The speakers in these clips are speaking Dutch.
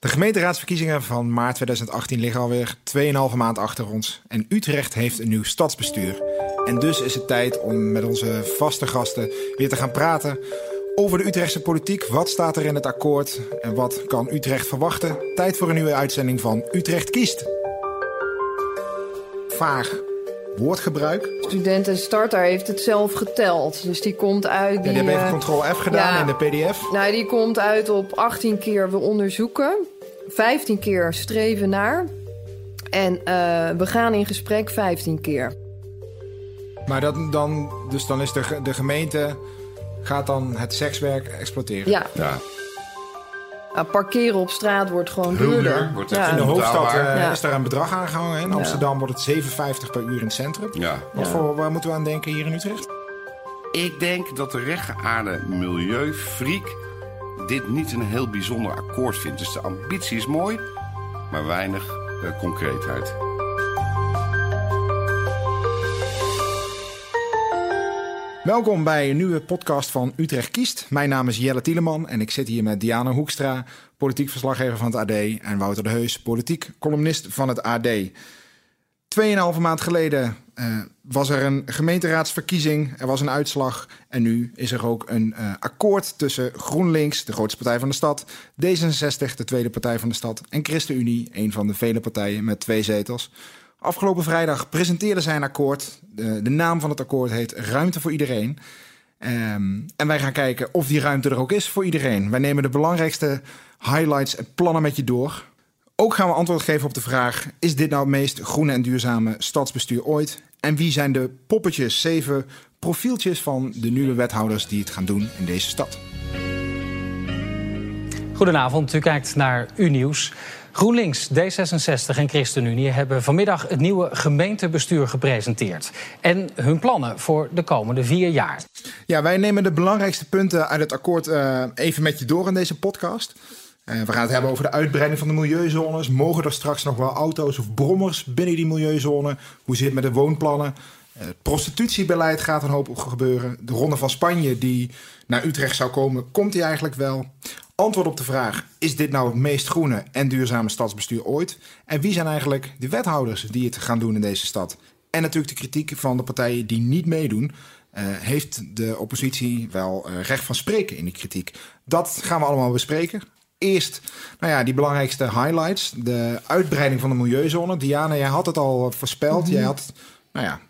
De gemeenteraadsverkiezingen van maart 2018 liggen alweer 2,5 maand achter ons. En Utrecht heeft een nieuw stadsbestuur. En dus is het tijd om met onze vaste gasten weer te gaan praten over de Utrechtse politiek. Wat staat er in het akkoord en wat kan Utrecht verwachten? Tijd voor een nieuwe uitzending van Utrecht kiest. Vaag woordgebruik. Studenten Starter heeft het zelf geteld. Dus die komt uit. Die, Ja, die hebben even eh, Ctrl-F gedaan ja. in de PDF. nou, die komt uit op 18 keer we onderzoeken, 15 keer streven naar. En eh, we gaan in gesprek 15 keer. Maar dat, dan, dus dan is de, de gemeente gaat dan het sekswerk exploiteren. Ja, Ja, parkeren op straat wordt gewoon Heel duurder. duur, wordt ja. In de hoofdstad eh, Ja. is daar een bedrag aangehangen. In Amsterdam wordt het 7,50 per uur in het centrum. ja. Wat Ja. voor, waar moeten we aan denken hier in Utrecht? Ik denk dat de rechtgeaarde milieufreak dit niet een heel bijzonder akkoord vindt. Dus de ambitie is mooi, maar weinig eh, concreetheid. Welkom bij een nieuwe podcast van Utrecht Kiest. Mijn naam is Jelle Tieleman en ik zit hier met Diana Hoekstra, politiek verslaggever van het AD... en Wouter de Heus, politiek columnist van het AD. Tweeënhalve maand geleden eh, was er een gemeenteraadsverkiezing, er was een uitslag... en nu is er ook een eh, akkoord tussen GroenLinks, de grootste partij van de stad... D66, de tweede partij van de stad... en ChristenUnie, een van de vele partijen met twee zetels... Afgelopen vrijdag presenteerde zij een akkoord. De, de naam van het akkoord heet Ruimte voor Iedereen. Ehm, en wij gaan kijken of die ruimte er ook is voor iedereen. Wij nemen de belangrijkste highlights en plannen met je door. Ook gaan we antwoord geven op de vraag: is dit nou het meest groene en duurzame stadsbestuur ooit? En wie zijn de poppetjes, zeven profieltjes van de nieuwe wethouders die het gaan doen in deze stad? Goedenavond, u kijkt naar U-Nieuws. GroenLinks, D66 en ChristenUnie hebben vanmiddag het nieuwe gemeentebestuur gepresenteerd. En hun plannen voor de komende vier jaar. Ja, wij nemen de belangrijkste punten uit het akkoord eh, even met je door in deze podcast. Eh, we gaan het hebben over de uitbreiding van de milieuzones. Mogen er straks nog wel auto's of brommers binnen die milieuzone? Hoe zit het met de woonplannen? Eh, Het prostitutiebeleid gaat een hoop gebeuren. De Ronde van Spanje die naar Utrecht zou komen, komt die eigenlijk wel? Antwoord op de vraag, is dit nou het meest groene en duurzame stadsbestuur ooit? En wie zijn eigenlijk de wethouders die het gaan doen in deze stad? En natuurlijk de kritiek van de partijen die niet meedoen. Eh, heeft de oppositie wel recht van spreken in die kritiek? Dat gaan we allemaal bespreken. Eerst, nou ja, die belangrijkste highlights. De uitbreiding van de milieuzone. Diana, jij had het al voorspeld. Jij had, nou ja,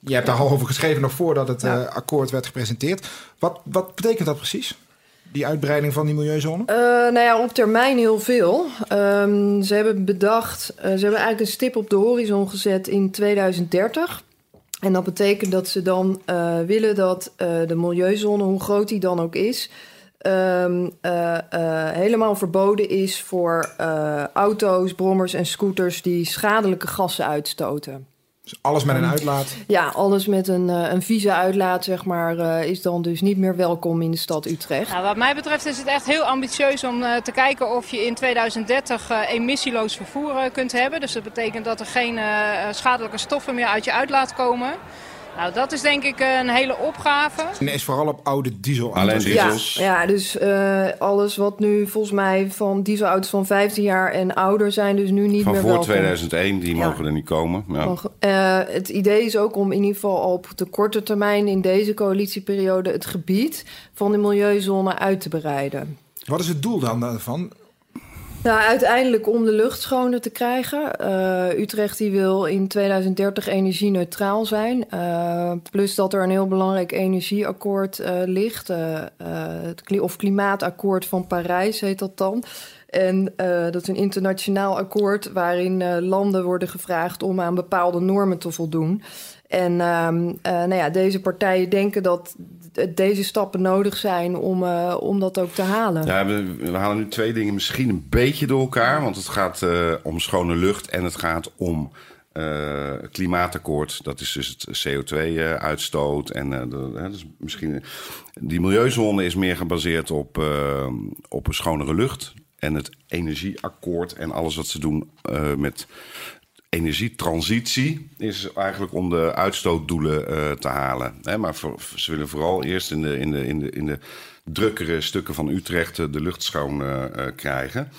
je hebt daar al over geschreven nog voordat het Ja. eh, akkoord werd gepresenteerd. Wat, wat betekent dat precies? Die uitbreiding van die milieuzone? Eh, nou ja, op termijn heel veel. Ehm, ze hebben bedacht, eh, ze hebben eigenlijk een stip op de horizon gezet in 2030. En dat betekent dat ze dan willen dat de milieuzone, hoe groot die dan ook is, ehm, eh, eh, helemaal verboden is voor eh, auto's, brommers en scooters die schadelijke gassen uitstoten. Dus alles met een uitlaat. Ja, alles met een, een vieze uitlaat, zeg maar, eh, is dan dus niet meer welkom in de stad Utrecht. Nou, wat mij betreft is het echt heel ambitieus om eh, te kijken of je in 2030 eh, emissieloos vervoer kunt hebben. Dus dat betekent dat er geen eh, schadelijke stoffen meer uit je uitlaat komen. Nou, dat is denk ik eh, een hele opgave. En is vooral op oude diesel. Alleen Ja, diesels. ja, dus eh, alles wat nu volgens mij van dieselauto's van 15 jaar en ouder zijn, dus nu niet Van meer voor welkom. 2001, die Ja. mogen er niet komen. Ja. Eh, het idee is ook om in ieder geval op de korte termijn in deze coalitieperiode het gebied van de milieuzone uit te breiden. Wat is het doel dan daarvan? Nou, uiteindelijk om de lucht schoner te krijgen. Eh, Utrecht die wil in 2030 energie-neutraal zijn. Eh, plus dat er een heel belangrijk energieakkoord eh, ligt. het of klimaatakkoord van Parijs heet dat dan. En dat is een internationaal akkoord waarin landen worden gevraagd om aan bepaalde normen te voldoen. En ehm, eh, nou ja, deze partijen denken dat deze stappen nodig zijn om, eh, om dat ook te halen. Ja, we, we halen nu twee dingen misschien een beetje door elkaar. Want het gaat eh, om schone lucht en het gaat om eh, klimaatakkoord. Dat is dus het CO2-uitstoot. en dus misschien, die milieuzone is meer gebaseerd op, op een schonere lucht. En het energieakkoord en alles wat ze doen met energietransitie is eigenlijk om de uitstootdoelen eh, te halen. Hè, maar voor- ze willen vooral eerst in de, in de, in de, in de drukkere stukken van Utrecht eh, de lucht schoon eh, eh, krijgen.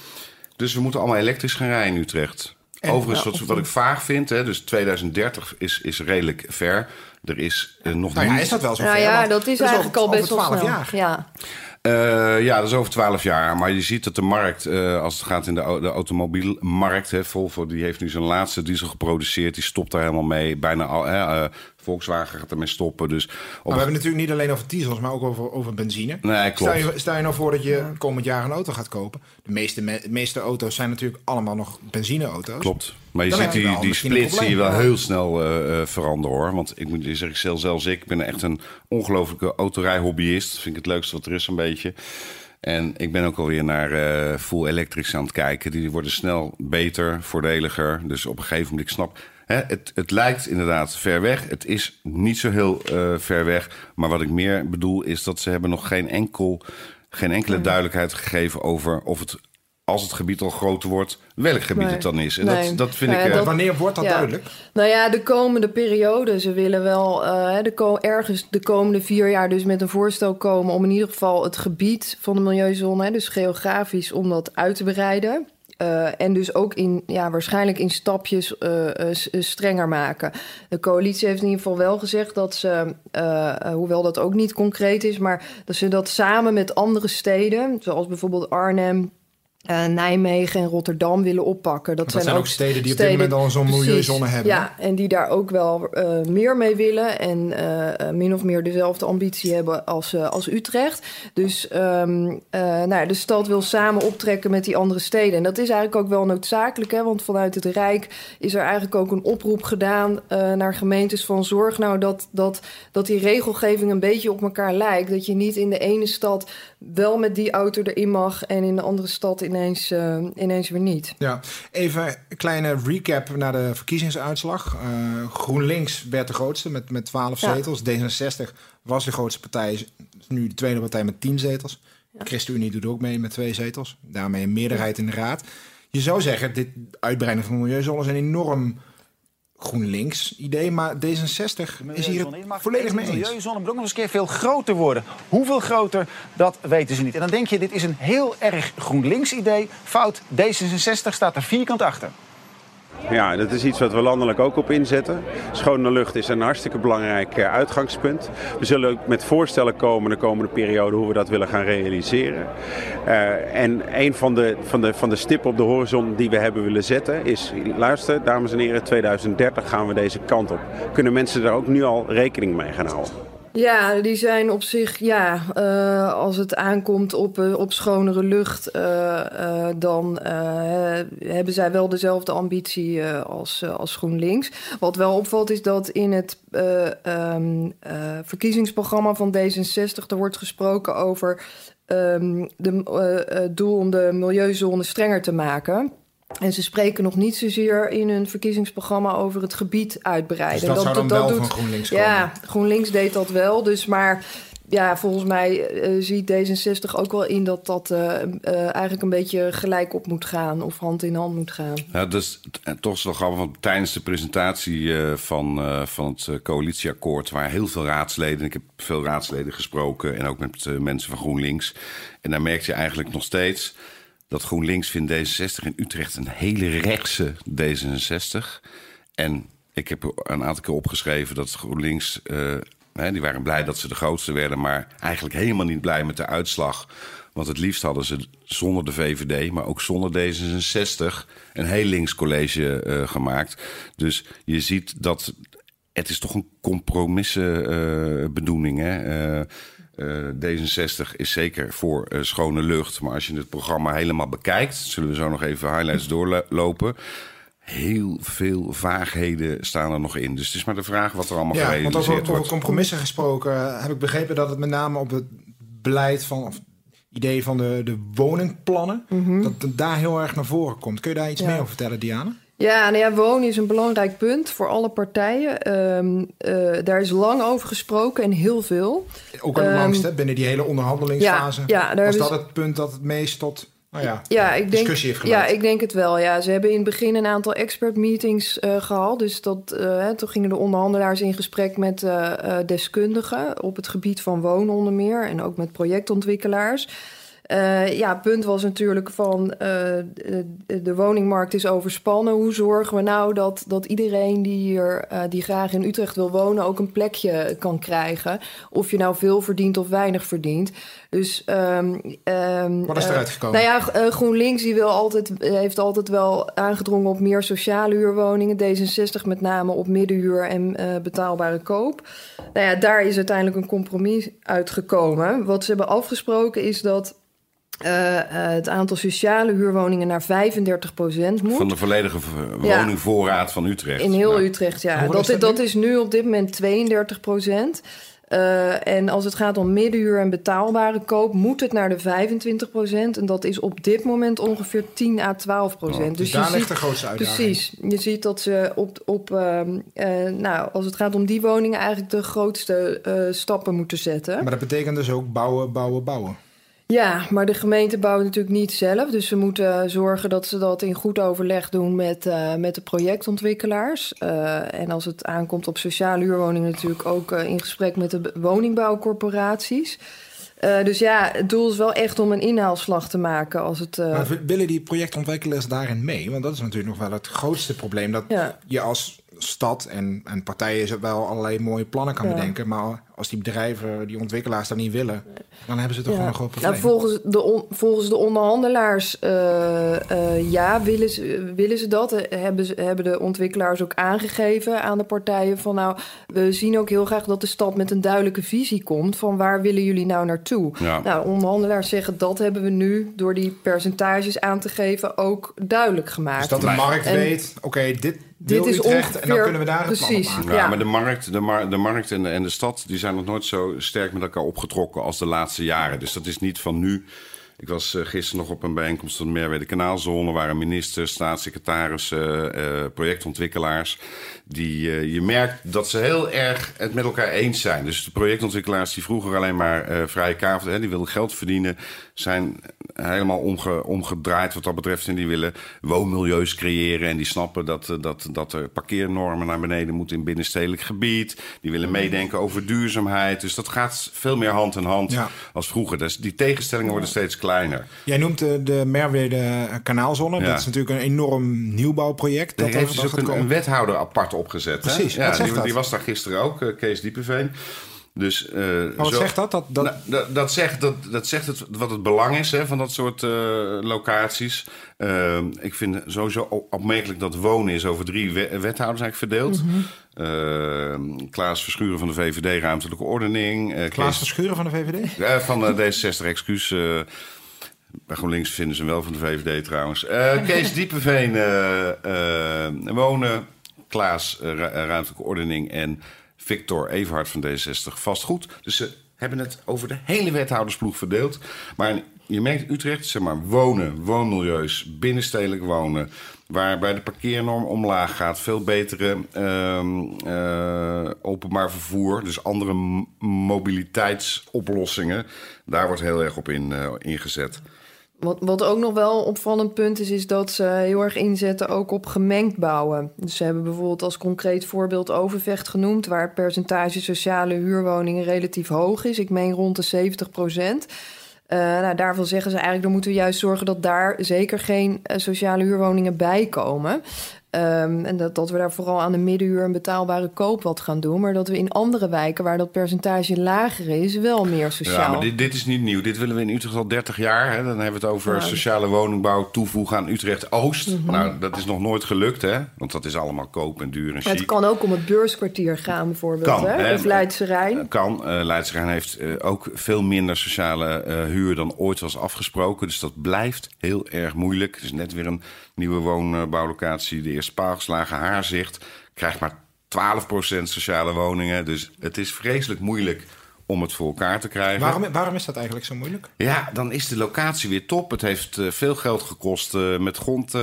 Dus we moeten allemaal elektrisch gaan rijden in Utrecht. En- Overigens, wat, wat ik vaag vind, hè, dus 2030 is, is redelijk ver. Er is nog Nou ja, niet... is dat wel zo Nou ver? ja, dat is over- eigenlijk al best wel 12 snel. jaar. Ja. Eh, ja, dat is over twaalf jaar. Maar je ziet dat de markt, eh, als het gaat in de, de automobielmarkt... Hè, Volvo die heeft nu zijn laatste diesel geproduceerd. Die stopt daar helemaal mee. Bijna al, hè, eh, Volkswagen gaat ermee stoppen. Dus op Maar we hebben natuurlijk niet alleen over diesels, maar ook over, over benzine. Nee, klopt. Stel je, stel je nou voor dat je komend jaar een auto gaat kopen. De meeste, me- de meeste auto's zijn natuurlijk allemaal nog benzineauto's. Klopt. Maar je Dan ziet die, die split zie je wel heel snel eh, eh, veranderen hoor. Want ik moet je zeggen, zelfs, zelfs ik ben echt een ongelofelijke autorijhobbyist. Vind ik het leukste wat er is een beetje. En ik ben ook alweer naar eh, full electrics aan het kijken. Die worden snel beter, voordeliger. Dus op een gegeven moment, ik snap... Hè, het, het lijkt inderdaad ver weg. Het is niet zo heel eh, ver weg. Maar wat ik meer bedoel is dat ze hebben nog geen, enkel, geen enkele duidelijkheid gegeven over of het... Als het gebied al groter wordt, welk gebied Nee. het dan is. En Nee. dat, dat vind Nou ik. ja, eh, dat- Wanneer wordt dat Ja. duidelijk? Nou ja, de komende periode. Ze willen wel eh, de ko- ergens de komende vier jaar dus met een voorstel komen... om in ieder geval het gebied van de milieuzone, hè, dus geografisch, om dat uit te breiden. Eh, en dus ook in, ja, waarschijnlijk in stapjes eh, eh, strenger maken. De coalitie heeft in ieder geval wel gezegd dat ze, hoewel dat ook niet concreet is, maar dat ze dat samen met andere steden, zoals bijvoorbeeld Arnhem, eh, Nijmegen en Rotterdam willen oppakken. Dat, Dat zijn ook steden die op dit moment al zo'n milieuzone hebben. Ja, en die daar ook wel eh, meer mee willen en eh, min of meer dezelfde ambitie hebben als, als Utrecht. Dus ehm, eh, nou, ja, de stad wil samen optrekken met die andere steden. En dat is eigenlijk ook wel noodzakelijk, hè, want vanuit het Rijk is er eigenlijk ook een oproep gedaan naar gemeentes van zorg nou dat, dat, dat die regelgeving een beetje op elkaar lijkt. Dat je niet in de ene stad wel met die auto erin mag en in de andere stad ineens, eh, ineens weer niet. Ja, even een kleine recap naar de verkiezingsuitslag. Eh, GroenLinks werd de grootste met, met 12 Ja. zetels. D66 was de grootste partij, is nu de tweede partij met 10 zetels. ChristenUnie doet ook mee met twee zetels. Daarmee een meerderheid in de raad. Je zou zeggen, dit uitbreiden van milieuzones is een enorm GroenLinks idee. Maar D66 is hier het volledig mee De eens. milieuzone moet ook nog eens een keer veel groter worden. Hoeveel groter, dat weten ze niet. En dan denk je, dit is een heel erg GroenLinks idee. Fout, D66 staat er vierkant achter. Ja, dat is iets wat we landelijk ook op inzetten. Schone lucht is een hartstikke belangrijk eh, uitgangspunt. We zullen ook met voorstellen komen de komende periode hoe we dat willen gaan realiseren. Eh, en een van de, van, de, van de stippen op de horizon die we hebben willen zetten is, luister dames en heren, 2030 gaan we deze kant op. Kunnen mensen daar ook nu al rekening mee gaan houden? Ja, die zijn op zich, ja, eh, als het aankomt op, eh, op schonere lucht, eh, dan hebben zij wel dezelfde ambitie als, als GroenLinks. Wat wel opvalt is dat in het eh, ehm, eh, verkiezingsprogramma van D66 er wordt gesproken over ehm, de, het doel om de milieuzone strenger te maken. En ze spreken nog niet zozeer in hun verkiezingsprogramma over het gebied uitbreiden. Dus dat zou dan wel doet- van GroenLinks komen? Ja, GroenLinks deed dat wel. Dus maar ja, volgens mij eh, ziet D66 ook wel in dat dat eh, eh, eigenlijk een beetje gelijk op moet gaan of hand in hand moet gaan. Ja, dus en toch is het wel grappig, want tijdens de presentatie eh, van, eh, van het coalitieakkoord waren heel veel raadsleden. Ik heb veel raadsleden gesproken en ook met mensen van GroenLinks. En daar merkte je eigenlijk nog steeds dat GroenLinks vindt D66 in Utrecht een hele rechtse D66. En ik heb een aantal keer opgeschreven dat GroenLinks... eh, hè, die waren blij dat ze de grootste werden, maar eigenlijk helemaal niet blij met de uitslag. Want het liefst hadden ze zonder de VVD, maar ook zonder D66, een heel links college eh, gemaakt. Dus je ziet dat het is toch een compromissenbedoeling. hè? Eh, eh, D66 is zeker voor eh, schone lucht. Maar als je het programma helemaal bekijkt, zullen we zo nog even highlights doorlopen. Heel veel vaagheden staan er nog in. Dus het is maar de vraag wat er allemaal Ja, want gerealiseerd over, over wordt. compromissen gesproken eh, heb ik begrepen dat het met name op het beleid van of idee van de, de woningplannen, dat het daar heel erg naar voren komt. Kun je daar iets Ja. meer over vertellen, Diana? Ja, nou ja, wonen is een belangrijk punt voor alle partijen. Ehm, eh, daar is lang over gesproken en heel veel. Ook het Ehm, langst, hè, binnen die hele onderhandelingsfase. ja, ja, daar was hebben dat het punt dat het meest tot nou ja, Ja, ik denk, discussie heeft geleid? ja, ik denk het wel. Ja. Ze hebben in het begin een aantal expert meetings eh, gehad. Dus dat, hè, toen gingen de onderhandelaars in gesprek met deskundigen op het gebied van wonen onder meer. En ook met projectontwikkelaars. Uh, ja, punt was natuurlijk van uh, de, de, woningmarkt is overspannen. Hoe zorgen we nou dat, dat iedereen die hier uh, die graag in Utrecht wil wonen ook een plekje kan krijgen? Of je nou veel verdient of weinig verdient. Dus, um, um, Wat is eruit gekomen? Nou ja, GroenLinks die wil altijd, heeft altijd wel aangedrongen op meer sociale huurwoningen. D66 met name op middenhuur en betaalbare koop. Nou ja, daar is uiteindelijk een compromis uitgekomen. Wat ze hebben afgesproken is dat uh, uh, het aantal sociale huurwoningen naar 35 procent moet. Van de volledige woningvoorraad van Utrecht. In heel Utrecht, ja. Dat, is, dat is nu op dit moment 32 procent. Uh, en als het gaat om middenhuur en betaalbare koop, moet het naar de 25 procent. En dat is op dit moment ongeveer 10 à 12 procent. Oh, dus, dus daar ligt de grootste uitdaging. Precies. Je ziet dat ze op, op nou, als het gaat om die woningen, eigenlijk de grootste stappen moeten zetten. Maar dat betekent dus ook bouwen, bouwen, bouwen. Ja, maar de gemeente bouwt natuurlijk niet zelf. Dus ze moeten zorgen dat ze dat in goed overleg doen met, uh, met de projectontwikkelaars. Uh, en als het aankomt op sociale huurwoningen, natuurlijk ook uh, in gesprek met de woningbouwcorporaties. dus ja, het doel is wel echt om een inhaalslag te maken. Als het, Maar willen die projectontwikkelaars daarin mee? Want dat is natuurlijk nog wel het grootste probleem. Dat ja. je als stad en, en partijen wel allerlei mooie plannen kan bedenken. Maar als die bedrijven, die ontwikkelaars dat niet willen, dan hebben ze toch gewoon een groot probleem. Nou, volgens, de volgens de onderhandelaars, uh, uh, ja, willen ze, willen ze dat. Hebben, ze, hebben de ontwikkelaars ook aangegeven aan de partijen van nou, we zien ook heel graag dat de stad met een duidelijke visie komt van waar willen jullie nou naartoe. Ja. Nou, onderhandelaars zeggen dat hebben we nu door die percentages aan te geven ook duidelijk gemaakt. Dus dat de markt weet, oké, dit, dit is ongeveer, en dan kunnen we daar precies, maken. Ja, maar de markt, de, mar de markt en de, en de stad die zijn nog nooit zo sterk met elkaar opgetrokken als de laatste jaren. Dus dat is niet van nu. Ik was uh, gisteren nog op een bijeenkomst van de Merwede Kanaalzone. waren ministers, staatssecretarissen, uh, projectontwikkelaars. Die, uh, je merkt dat ze heel erg het met elkaar eens zijn. Dus de projectontwikkelaars die vroeger alleen maar vrije kavel, die wilden geld verdienen, zijn helemaal omge, omgedraaid wat dat betreft. En die willen woonmilieus creëren. En die snappen dat, dat, dat er parkeernormen naar beneden moeten in binnenstedelijk gebied. Die willen meedenken over duurzaamheid. Dus dat gaat veel meer hand in hand als vroeger. Dus die tegenstellingen worden steeds kleiner. Jij noemt de, de Merwede Kanaalzone. Dat is natuurlijk een enorm nieuwbouwproject. Dat heeft dus ook een, een, wethouder apart opgezet. Precies, hè? Ja, die, die, was daar gisteren ook, eh, Kees Diepeveen. Dus, uh, wat zegt dat? Dat, dat... Nou, dat, dat, zegt, dat, dat zegt het, wat het belang is hè, van dat soort uh, locaties. Uh, ik vind sowieso opmerkelijk dat wonen is over drie wethouders eigenlijk verdeeld. Mm -hmm. Klaas Verschuren van de VVD, Ruimtelijke Ordening. Klaas Kees... Verschuren van de VVD? van de D66, excuus. bij GroenLinks vinden ze hem wel van de VVD trouwens. Kees Diepeveen, wonen. Klaas, Ruimtelijke Ordening en Victor Everhard van D60 vastgoed. Dus ze hebben het over de hele wethoudersploeg verdeeld. Maar je merkt Utrecht, zeg maar, wonen, woonmilieus, binnenstedelijk wonen... waarbij de parkeernorm omlaag gaat, veel betere uh, openbaar vervoer... dus andere mobiliteitsoplossingen, daar wordt heel erg op in, uh, ingezet. Wat, wat ook nog wel opvallend punt is, is dat ze heel erg inzetten ook op gemengd bouwen. Dus ze hebben bijvoorbeeld als concreet voorbeeld Overvecht genoemd, waar het percentage sociale huurwoningen relatief hoog is. Ik meen rond de 70 procent. Uh, nou, daarvan zeggen ze eigenlijk, dan moeten we juist zorgen dat daar zeker geen uh, sociale huurwoningen bij komen. Um, en dat, dat we daar vooral aan de middenhuur en betaalbare koop wat gaan doen. Maar dat we in andere wijken waar dat percentage lager is, wel meer sociaal. Ja, maar dit, dit is niet nieuw. Dit willen we in Utrecht al 30 jaar. Hè. Dan hebben we het over sociale woningbouw toevoegen aan Utrecht Oost. Mm -hmm. Nou, dat is nog nooit gelukt, hè? Want dat is allemaal koop en duur en chic. Het kan ook om het beurskwartier gaan, bijvoorbeeld. Kan, hè? Hè? Of Leidse Rijn. Kan. Uh, Leidse Rijn heeft uh, ook veel minder sociale uh, huur dan ooit was afgesproken. Dus dat blijft heel erg moeilijk. Het is net weer een nieuwe woonbouwlocatie, de eerste paal geslagen, Haarzicht, krijgt maar 12% sociale woningen. Dus het is vreselijk moeilijk om het voor elkaar te krijgen. Waarom, waarom is dat eigenlijk zo moeilijk? Ja, dan is de locatie weer top. Het heeft uh, veel geld gekost uh, met grond. Uh,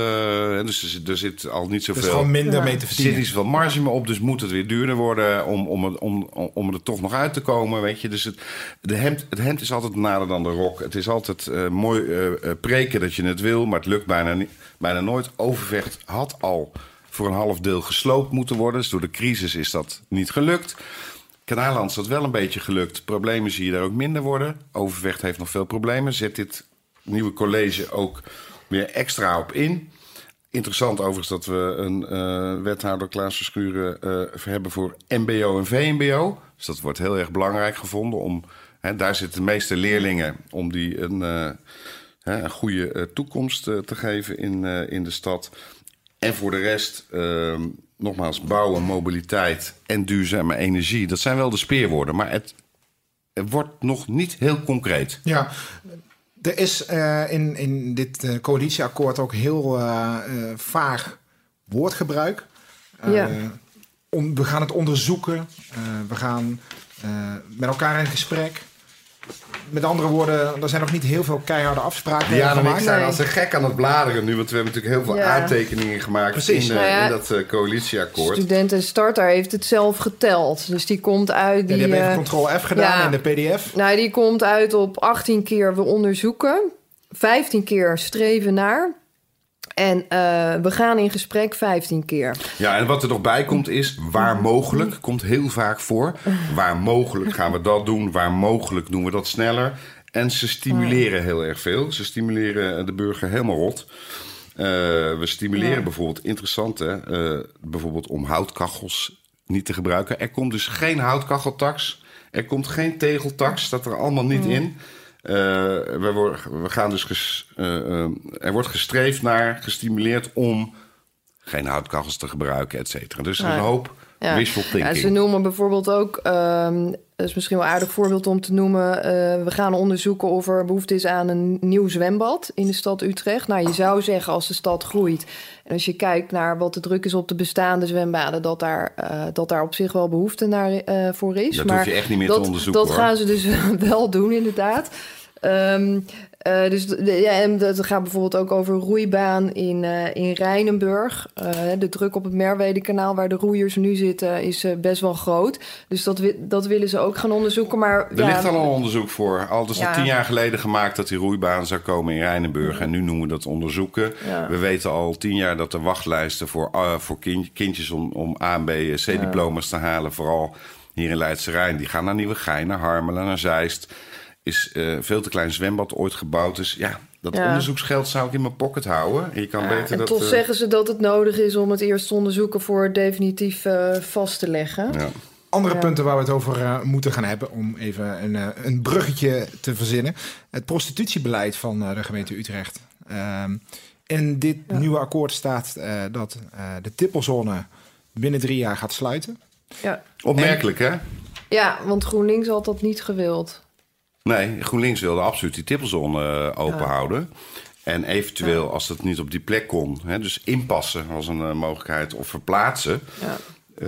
dus er zit al niet zoveel... Er is gewoon minder mee te verdienen. Er zit niet zoveel marge meer op, dus moet het weer duurder worden... om, om, het, om, om er toch nog uit te komen, weet je. Dus het, de hemd, het hemd is altijd nader dan de rok. Het is altijd mooi preken dat je het wil, maar het lukt bijna, niet, bijna nooit. Overvecht had al voor een half deel gesloopt moeten worden. Dus door de crisis is dat niet gelukt. Kanaaland is dat wel een beetje gelukt. Problemen zie je daar ook minder worden. Overvecht heeft nog veel problemen. Zet dit nieuwe college ook weer extra op in. Interessant overigens dat we een eh, wethouder Klaas Verschuren eh, hebben voor MBO en VMBO. Dus dat wordt heel erg belangrijk gevonden. Om, hè, daar zitten de meeste leerlingen om die een, eh, hè, een goede toekomst te geven in, in de stad. En voor de rest, ehm, nogmaals, bouwen, mobiliteit en duurzame energie. Dat zijn wel de speerwoorden, maar het, het wordt nog niet heel concreet. Ja, er is eh, in, in dit eh, coalitieakkoord ook heel eh, vaag woordgebruik. Ja. on- we gaan het onderzoeken. Eh, we gaan eh, met elkaar in gesprek. Met andere woorden, er zijn nog niet heel veel keiharde afspraken Diana en ik gemaakt. zijn Nee. als een gek aan het bladeren nu, want we hebben natuurlijk heel veel Ja. aantekeningen gemaakt Precies. in, Nou ja, in dat eh, coalitieakkoord. Studenten Starter heeft het zelf geteld. Dus die komt uit. Ja, Die, die hebben even eh, Ctrl F gedaan ja. in de PDF. nou, die komt uit op 18 keer we onderzoeken. 15 keer streven naar. En eh, we gaan in gesprek 15 keer. Ja, en wat er nog bij komt is, waar mogelijk, komt heel vaak voor. Waar mogelijk gaan we dat doen, waar mogelijk doen we dat sneller. En ze stimuleren heel erg veel. Ze stimuleren de burger helemaal rot. Eh, we stimuleren Ja. bijvoorbeeld, interessant hè, eh, bijvoorbeeld om houtkachels niet te gebruiken. Er komt dus geen houtkacheltax. Er komt geen tegeltax, staat er allemaal niet in. Eh, we, worden, we gaan dus ges- eh, eh, er wordt gestreefd naar, gestimuleerd om geen houtkachels te gebruiken, et cetera. Dus er is Nee. een hoop Ja. wishful Ja, thinking. ze noemen bijvoorbeeld ook, ehm dat is misschien wel een aardig voorbeeld om te noemen. eh, we gaan onderzoeken of er behoefte is aan een nieuw zwembad in de stad Utrecht. Nou, je zou zeggen als de stad groeit. En als je kijkt naar wat de druk is op de bestaande zwembaden, dat daar, eh, dat daar op zich wel behoefte naar, eh, voor is. Dat maar hoef je echt niet meer dat, te onderzoeken. Dat hoor. gaan ze dus wel doen, inderdaad. Ehm, eh, dus ja, en dat gaat bijvoorbeeld ook over roeibaan in, eh in Rijnenburg. Eh, de druk op het Merwedekanaal, waar de roeiers nu zitten, is best wel groot. Dus dat, wi- dat willen ze ook gaan onderzoeken. Maar Er ja, ligt al een onderzoek voor. Al is al Ja. tien jaar geleden gemaakt dat die roeibaan zou komen in Rijnenburg. En nu noemen we dat onderzoeken. We weten al tien jaar dat de wachtlijsten voor, voor kind- kindjes om, om A en B eh, C-diploma's te halen, vooral hier in Leidse Rijn, die gaan naar Nieuwegein, naar Harmelen, naar Zeist. Is eh, veel te klein zwembad ooit gebouwd. Dus ja, dat Ja. onderzoeksgeld zou ik in mijn pocket houden. En je kan Ja, beter en dat. toch eh, zeggen ze dat het nodig is om het eerst te onderzoeken voor het definitief eh, vast te leggen. ja. Andere Ja. punten waar we het over moeten gaan hebben, om even een, eh, een bruggetje te verzinnen. Het prostitutiebeleid van eh, de gemeente Utrecht. Ehm, in dit Ja. nieuwe akkoord staat eh, dat eh, de tippelzone binnen drie jaar gaat sluiten. Ja. Opmerkelijk, hè? ja, want GroenLinks had dat niet gewild. Nee, GroenLinks wilde absoluut die tippelzone eh, open Ja. houden. En eventueel, als dat niet op die plek kon, hè, dus inpassen als een eh, mogelijkheid of verplaatsen. Ja.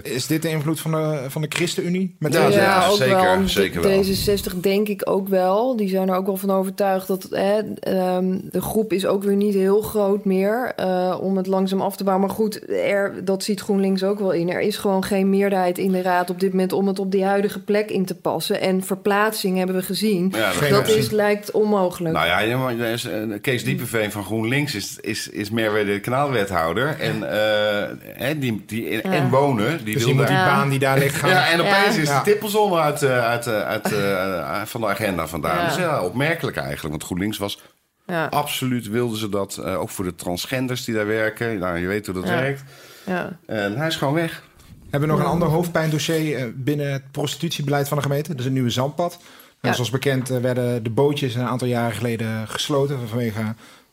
Is dit de invloed van de, van de ChristenUnie? Met Ja, deze- ja, zeker, wel. zeker wel. D66 denk ik ook wel. Die zijn er ook wel van overtuigd dat hè, ehm, de groep is ook weer niet heel groot meer eh, om het langzaam af te bouwen. Maar goed, er, dat ziet GroenLinks ook wel in. Er is gewoon geen meerderheid in de raad op dit moment om het op die huidige plek in te passen. En verplaatsing hebben we gezien. Ja, dat is, lijkt onmogelijk. Nou ja, er eh, Kees Diepenveen van GroenLinks is, is, is Merwede de kanaalwethouder. En, eh, hè, die, die en wonen, die Dus wil die baan die daar ligt gaan. Ja, en opeens Ja. is de tippelzone uit, eh, uit, eh, uit, eh, van de agenda vandaan. Ja. Dus ja, opmerkelijk eigenlijk. Want GroenLinks was ja, absoluut, wilden ze dat. eh, ook voor de transgenders die daar werken. Nou, je weet hoe dat Ja. werkt. ja. En hij is gewoon weg. Hebben we nog een ander hoofdpijndossier eh, binnen het prostitutiebeleid van de gemeente. Dat is een nieuwe zandpad. En Ja. zoals bekend werden de bootjes een aantal jaren geleden gesloten vanwege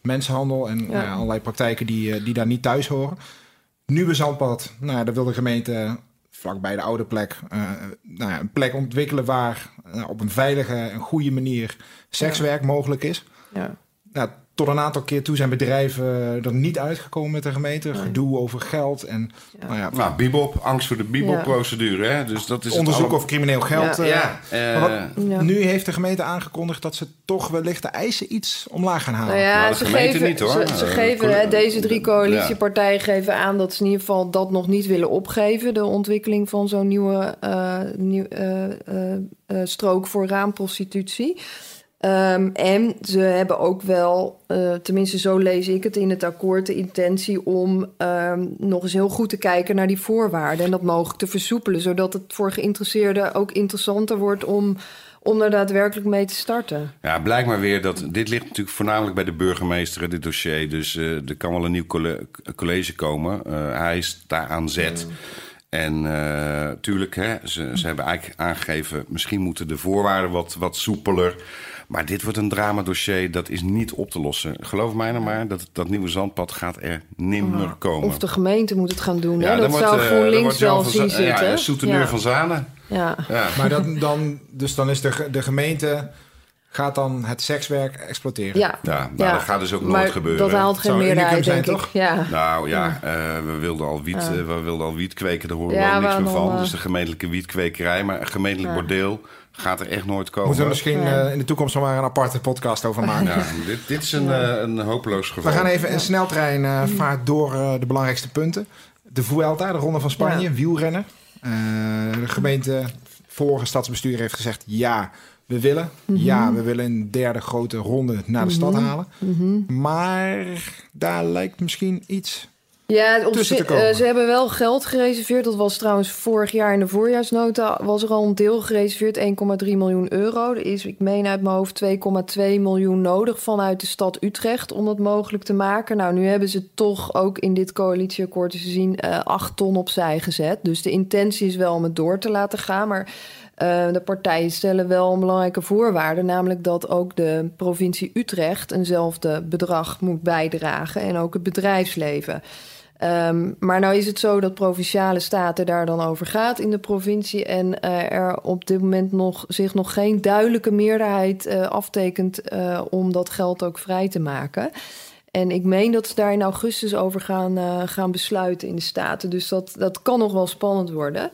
mensenhandel en nou ja, allerlei praktijken die, die daar niet thuis horen. Nieuwe zandpad, nou daar wil de gemeente vlakbij de oude plek eh, nou ja, een plek ontwikkelen waar eh, op een veilige en goede manier sekswerk mogelijk is. ja. Nou, tot een aantal keer toe zijn bedrijven er niet uitgekomen met de gemeente. Gedoe over geld en Ja. Nou ja, Nou, Bibop, angst voor de Bibop-procedure. Hè? Dus dat is onderzoek allemaal- of crimineel geld. Ja. eh, Ja, eh, wat- Ja. Nu heeft de gemeente aangekondigd dat ze toch wellicht de eisen iets omlaag gaan halen. Nou ja, Nou, de ze gemeente geven, niet, hoor. Ze, ze Eh, geven hè, deze drie ja. coalitiepartijen geven aan dat ze in ieder geval dat nog niet willen opgeven. De ontwikkeling van zo'n nieuwe eh, nieuw, eh, eh, eh, strook voor raamprostitutie. Ehm, en ze hebben ook wel, eh, tenminste zo lees ik het in het akkoord, de intentie om ehm, nog eens heel goed te kijken naar die voorwaarden en dat mogelijk te versoepelen, zodat het voor geïnteresseerden ook interessanter wordt om om er daadwerkelijk mee te starten. Ja, blijkt maar weer dat dit ligt natuurlijk voornamelijk bij de burgemeester, dit dossier. Dus uh, er kan wel een nieuw college komen. Uh, hij is daar aan zet. En uh, tuurlijk, hè, ze, ze hebben eigenlijk aangegeven... misschien moeten de voorwaarden wat, wat soepeler... Maar dit wordt een dramadossier, dat is niet op te lossen. Geloof mij nou maar, dat, dat nieuwe zandpad gaat er nimmer oh. komen. Of de gemeente moet het gaan doen. Ja, hè? Dat zou GroenLinks wel zien zitten. Ja, soeteneur ja. van Zanen. Ja. ja. Maar dat, dan, dus dan is de, de gemeente gaat dan het sekswerk exploiteren. Ja, ja, nou, dat gaat dus ook nooit gebeuren. Dat haalt geen meerderheid, denk ik. Ja. Nou ja, uh, we, wilden al wiet, uh, we wilden al wiet kweken, daar horen we ook niks meer van. Uh... Dus de gemeentelijke wietkwekerij, maar een gemeentelijk bordeel gaat er echt nooit komen. Moeten we misschien uh, in de toekomst nog maar een aparte podcast over maken. Ja, dit, dit is een, uh, een hopeloos geval. We gaan even een sneltrein uh, vaart door de belangrijkste punten. De Vuelta, de Ronde van Spanje, ja. wielrennen. de gemeente, vorige stadsbestuur heeft gezegd ja, we willen. Mm -hmm. Ja, we willen een derde grote ronde naar de mm -hmm. stad halen. Mm -hmm. Maar daar lijkt misschien iets ja, op ze, uh, ze hebben wel geld gereserveerd. Dat was trouwens vorig jaar in de voorjaarsnota... was er al een deel gereserveerd, 1,3 miljoen euro. Er is, ik meen uit mijn hoofd, 2,2 miljoen nodig vanuit de stad Utrecht... om dat mogelijk te maken. Nou, nu hebben ze toch ook in dit coalitieakkoord te zien... Uh, 8 ton opzij gezet. Dus de intentie is wel om het door te laten gaan, maar... Uh, de partijen stellen wel een belangrijke voorwaarde, namelijk dat ook de provincie Utrecht eenzelfde bedrag moet bijdragen en ook het bedrijfsleven. Um, maar nou is het zo dat provinciale staten daar dan over gaat in de provincie en uh, er op dit moment nog, zich nog geen duidelijke meerderheid uh, aftekent uh, om dat geld ook vrij te maken. En ik meen dat ze daar in augustus over gaan, gaan besluiten in de staten. Dus dat, dat kan nog wel spannend worden.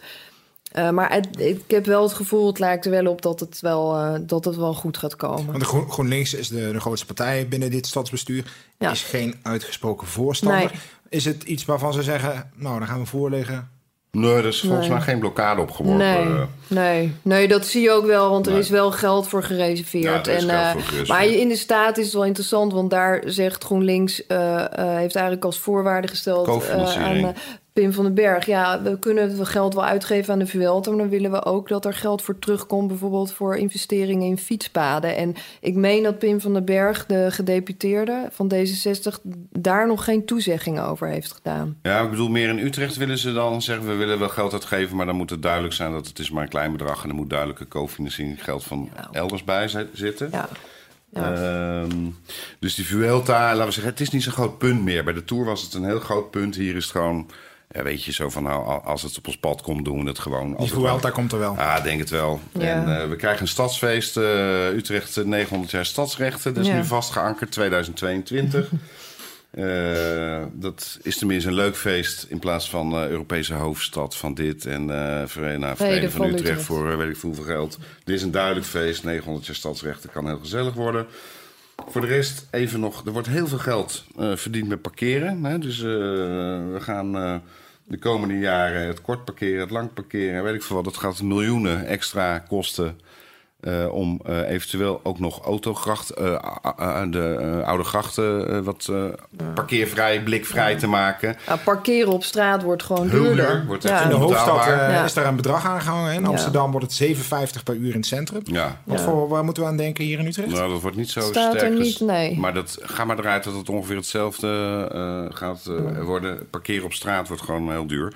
Uh, maar het, ik heb wel het gevoel, het lijkt er wel op dat het wel, uh, dat het wel goed gaat komen. Want de Groen, GroenLinks is de, de grootste partij binnen dit stadsbestuur. Ja. Is geen uitgesproken voorstander. Nee. Is het iets waarvan ze zeggen, nou, dan gaan we voorleggen? Nee, er is volgens nee. mij geen blokkade opgeworpen. Nee, nee, nee, dat zie je ook wel, want er nee. is wel geld voor gereserveerd. Ja, en, uh, voor gereserveerd. Maar in de staat is het wel interessant, want daar zegt GroenLinks, uh, uh, heeft eigenlijk als voorwaarde gesteld aan Pim van den Berg, ja, we kunnen het geld wel uitgeven aan de Vuelta... maar dan willen we ook dat er geld voor terugkomt... bijvoorbeeld voor investeringen in fietspaden. En ik meen dat Pim van den Berg, de gedeputeerde van D66... daar nog geen toezegging over heeft gedaan. Ja, ik bedoel, meer in Utrecht willen ze dan zeggen... we willen wel geld uitgeven, maar dan moet het duidelijk zijn... dat het is maar een klein bedrag... en er moet duidelijke cofinanciering geld van ja. elders bij zitten. Ja. Ja. Um, dus die Vuelta, laten we zeggen, het is niet zo'n groot punt meer. Bij de Tour was het een heel groot punt. Hier is het gewoon ja, weet je, zo van nou, als het op ons pad komt, doen we het gewoon. Die Vuelta komt er wel. Ja, ah, denk het wel. Ja. En uh, we krijgen een stadsfeest, uh, Utrecht 900 jaar stadsrechten. Dat is ja. nu vastgeankerd, 2022. uh, dat is tenminste een leuk feest in plaats van Europese hoofdstad van dit en uh, van, van Utrecht, Utrecht voor weet ik hoeveel geld. Dit is een duidelijk feest, 900 jaar stadsrechten kan heel gezellig worden. Voor de rest even nog, er wordt heel veel geld uh, verdiend met parkeren. Hè? Dus uh, we gaan uh, de komende jaren het kort parkeren, het lang parkeren, weet ik veel wat. Dat gaat miljoenen extra kosten uh, om uh, eventueel ook nog autogracht, uh, de oude grachten wat ja. parkeervrij, blikvrij ja. te maken. Ja, parkeren op straat wordt gewoon duurder. Wordt In de hoofdstad is daar een bedrag aangehangen. In Amsterdam wordt het 7,50 per uur in het centrum. Ja. Wat voor, waar moeten we aan denken hier in Utrecht? Nou, dat wordt niet zo Staat sterk. Er niet, dus, nee. Maar dat, ga maar eruit dat het ongeveer hetzelfde gaat worden. Parkeren op straat wordt gewoon heel duur.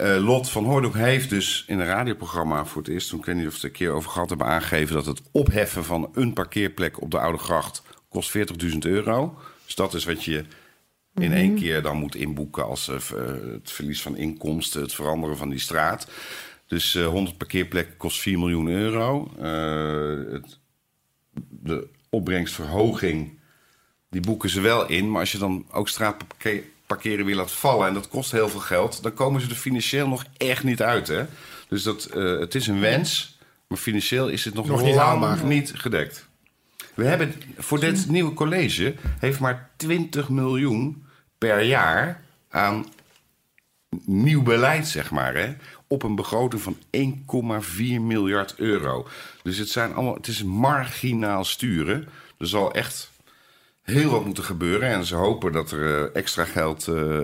Uh, Lot van Hoornhoek heeft dus in een radioprogramma voor het eerst, toen ik weet niet of we het een keer over gehad hebben, aangegeven dat het opheffen van een parkeerplek op de Oude Gracht kost 40.000 euro. Dus dat is wat je in -hmm. één keer dan moet inboeken als uh, het verlies van inkomsten, het veranderen van die straat. Dus uh, 100 parkeerplekken kost 4 miljoen euro. Het, de opbrengstverhoging, die boeken ze wel in. Maar als je dan ook straatparkeer parkeren weer laat vallen en dat kost heel veel geld, dan komen ze er financieel nog echt niet uit. Hè? Dus dat, uh, het is een wens, maar financieel is het nog, nog niet haalbaar. niet gedekt. We hebben voor dit nieuwe college heeft maar 20 miljoen per jaar aan nieuw beleid, zeg maar. Hè? Op een begroting van 1,4 miljard euro. Dus het, zijn allemaal, het is marginaal sturen. Er zal echt heel wat moeten gebeuren. En ze hopen dat er eh, extra geld uh,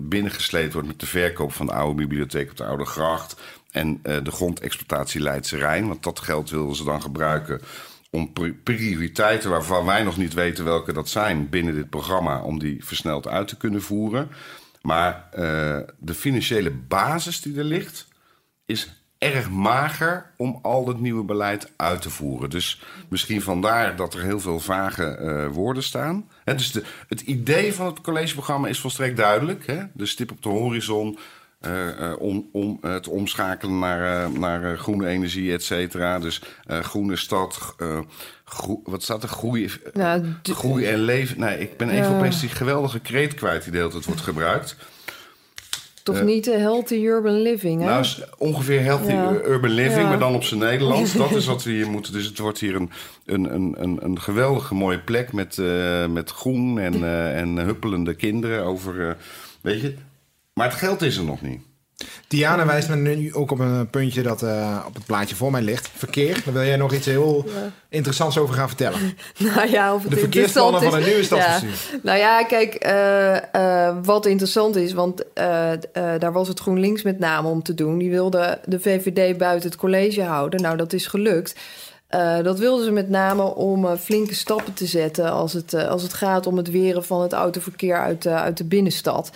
binnengesleept wordt met de verkoop van de oude bibliotheek op de Oude Gracht. En de grondexploitatie Leidse Rijn. Want dat geld willen ze dan gebruiken om prioriteiten waarvan wij nog niet weten welke dat zijn binnen dit programma, om die versneld uit te kunnen voeren. Maar de financiële basis die er ligt, is erg mager om al het nieuwe beleid uit te voeren. Dus misschien vandaar dat er heel veel vage uh, woorden staan. He, dus de, het idee van het collegeprogramma is volstrekt duidelijk. Hè? De stip op de horizon, uh, uh, om, het omschakelen naar, naar groene energie, et cetera. Dus groene stad, groe, wat staat er? Groei, nou, groei en leven. Nee, ik ben even opeens die geweldige kreet kwijt die de hele tijd wordt gebruikt. Toch niet de healthy urban living, hè? Nou, ongeveer healthy urban living, maar dan op zijn Nederlands. Dat is wat we hier moeten. Dus het wordt hier een, een, een, een geweldige mooie plek met, uh, met groen en, uh, en huppelende kinderen over... Uh, weet je, maar het geld is er nog niet. Diana wijst me nu ook op een puntje dat uh, op het plaatje voor mij ligt. Verkeer. Daar wil jij nog iets heel ja. interessants over gaan vertellen. nou ja, of het de verkeersplannen van een nieuwe stadsbestuur. Ja. Nou ja, kijk, uh, uh, wat interessant is, want daar was het GroenLinks met name om te doen. Die wilde de VVD buiten het college houden. Nou, dat is gelukt. dat wilden ze met name om flinke stappen te zetten als het, als het gaat om het weren van het autoverkeer uit, uit de binnenstad.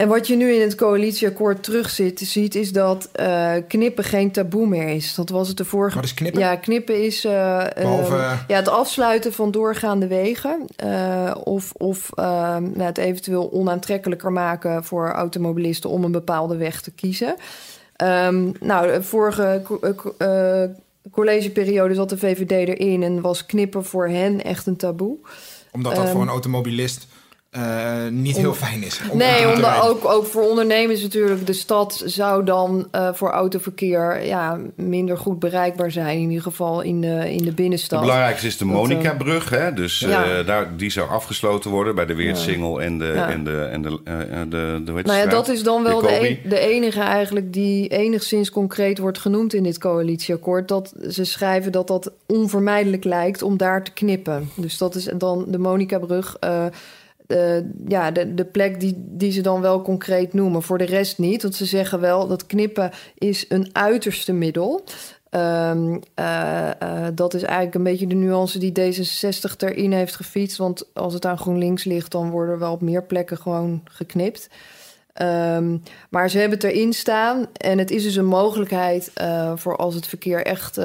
En wat je nu in het coalitieakkoord terugziet, ziet, is dat uh, knippen geen taboe meer is. Dat was het de vorige. Wat is knippen? Ja, knippen is uh, Behalve... uh, ja, het afsluiten van doorgaande wegen. of of nou, het eventueel onaantrekkelijker maken voor automobilisten om een bepaalde weg te kiezen. Um, nou, de vorige collegeperiode zat de VVD erin en was knippen voor hen echt een taboe. Omdat dat um, voor een automobilist uh, niet heel fijn is. Om nee, omdat ook, ook voor ondernemers natuurlijk. De stad zou dan uh, voor autoverkeer ja, minder goed bereikbaar zijn. In ieder geval in de, in de binnenstad. Het belangrijkste is de Monica-brug. Hè? Dus ja. uh, daar, die zou afgesloten worden bij de Weertsingel ja. en de... Ja. En de, en de, de, de, nou ja, dat is dan wel de, e de enige eigenlijk die enigszins concreet wordt genoemd in dit coalitieakkoord. Dat ze schrijven dat dat onvermijdelijk lijkt om daar te knippen. Dus dat is dan de Monica-brug uh, ja, de, de plek die, die ze dan wel concreet noemen. Voor de rest niet. Want ze zeggen wel dat knippen is een uiterste middel. Um, dat is eigenlijk een beetje de nuance die D66 erin heeft gefietst. Want als het aan GroenLinks ligt, dan worden wel op meer plekken gewoon geknipt. Um, maar ze hebben het erin staan. En het is dus een mogelijkheid voor als het verkeer echt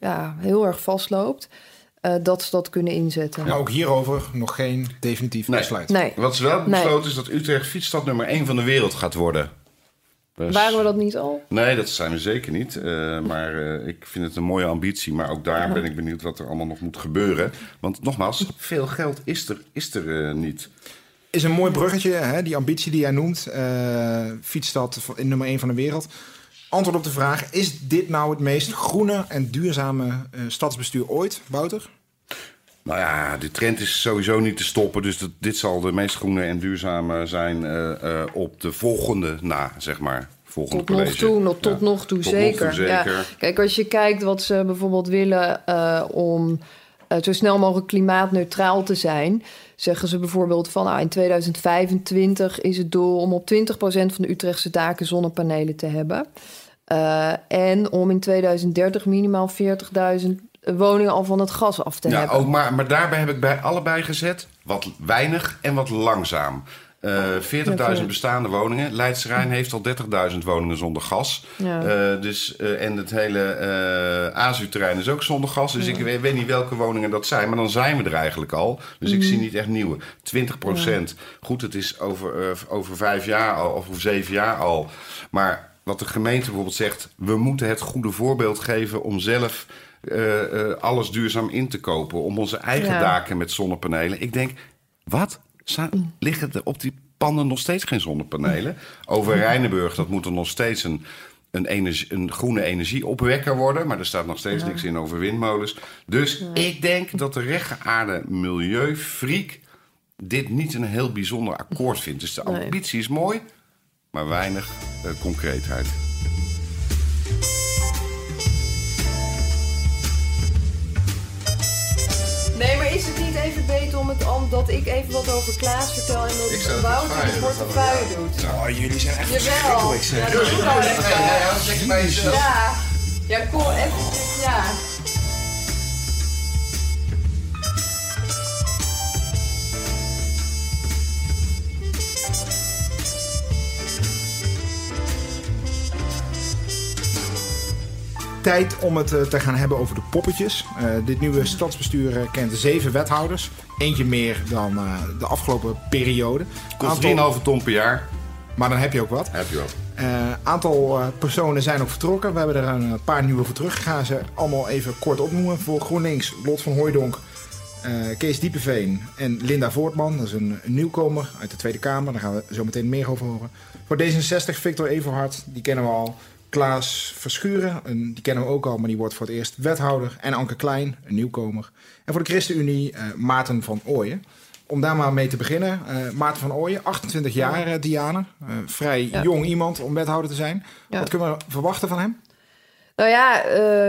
ja, heel erg vastloopt uh, dat ze dat kunnen inzetten. Ja, ook hierover nog geen definitief nee. besluit. Nee. Wat ze wel besloten nee. is dat Utrecht fietsstad nummer 1 van de wereld gaat worden. Dus... Waren we dat niet al? Nee, dat zijn we zeker niet. Uh, maar uh, ik vind het een mooie ambitie. Maar ook daar ja. ben ik benieuwd wat er allemaal nog moet gebeuren. Want nogmaals, veel geld is er, is er niet. Is een mooi bruggetje, hè? die ambitie die jij noemt. fietsstad in nummer 1 van de wereld. Antwoord op de vraag: is dit nou het meest groene en duurzame stadsbestuur ooit, Wouter? Nou ja, de trend is sowieso niet te stoppen. Dus dat, dit zal de meest groene en duurzame zijn uh, uh, op de volgende na, zeg maar. Volgende tot college. nog toe, nog, tot ja. nog toe, tot zeker. Nog toe, zeker. Ja. Kijk, als je kijkt wat ze bijvoorbeeld willen uh, om zo snel mogelijk klimaatneutraal te zijn, zeggen ze bijvoorbeeld van nou, in 2025 is het doel om op 20% van de Utrechtse daken zonnepanelen te hebben. en om in 2030 minimaal 40.000 woningen al van het gas af te ja, hebben. Ook maar, maar daarbij heb ik bij allebei gezet wat weinig en wat langzaam. Uh, 40.000 bestaande woningen. Leidse Rijn heeft al 30.000 woningen zonder gas. Ja. Uh, dus, uh, en het hele Azu-terrein is ook zonder gas. Dus ja. ik weet, weet, niet welke woningen dat zijn. Maar dan zijn we er eigenlijk al. Dus mm. ik zie niet echt nieuwe. 20 procent. Ja. Goed, het is over, over vijf jaar al. Of over zeven jaar al. Maar wat de gemeente bijvoorbeeld zegt... we moeten het goede voorbeeld geven om zelf alles duurzaam in te kopen. Om onze eigen ja. daken met zonnepanelen. Ik denk, wat? Liggen er op die panden nog steeds geen zonnepanelen? Over Rijnenburg, dat moet er nog steeds een, een, energie, een groene energieopwekker worden. Maar er staat nog steeds ja. niks in over windmolens. Dus ja. ik denk dat de rechtgeaarde milieufriek dit niet een heel bijzonder akkoord vindt. Dus de ambitie is mooi, maar weinig uh, concreetheid. Is het niet even beter om het om dat ik even wat over Klaas vertel en dat zou het Wouter de portefeuille doet. Oh, jullie zijn echt Jawel. verschrikkelijk, zeg. Ja, dat doe ik al bij jezelf. Ja, ja, kom even. Ja. Tijd om het eh, te gaan hebben over de poppetjes. Eh, dit nieuwe stadsbestuur eh, kent zeven wethouders. Eentje meer dan de afgelopen periode. Kost Aantal- 3,5 ton per jaar. Maar dan heb je ook wat. Heb je. Een aantal personen zijn ook vertrokken. We hebben er een paar nieuwe voor terug. Ik ga ze allemaal even kort opnoemen. Voor GroenLinks, Lot van Hooijdonk, Kees Diepeveen en Linda Voortman. Dat is een, een nieuwkomer uit de Tweede Kamer. Daar gaan we zo meteen meer over horen. Voor D66, Victor Everhard, die kennen we al. Klaas Verschuren, een, die kennen we ook al, maar die wordt voor het eerst wethouder. En Anke Klein, een nieuwkomer. En voor de ChristenUnie, eh, Maarten van Ooyen. Om daar maar mee te beginnen. eh, Maarten van Ooyen, 28 jaar, eh, Diane. Vrij Ja. jong iemand om wethouder te zijn. Ja. Wat kunnen we verwachten van hem? Nou ja,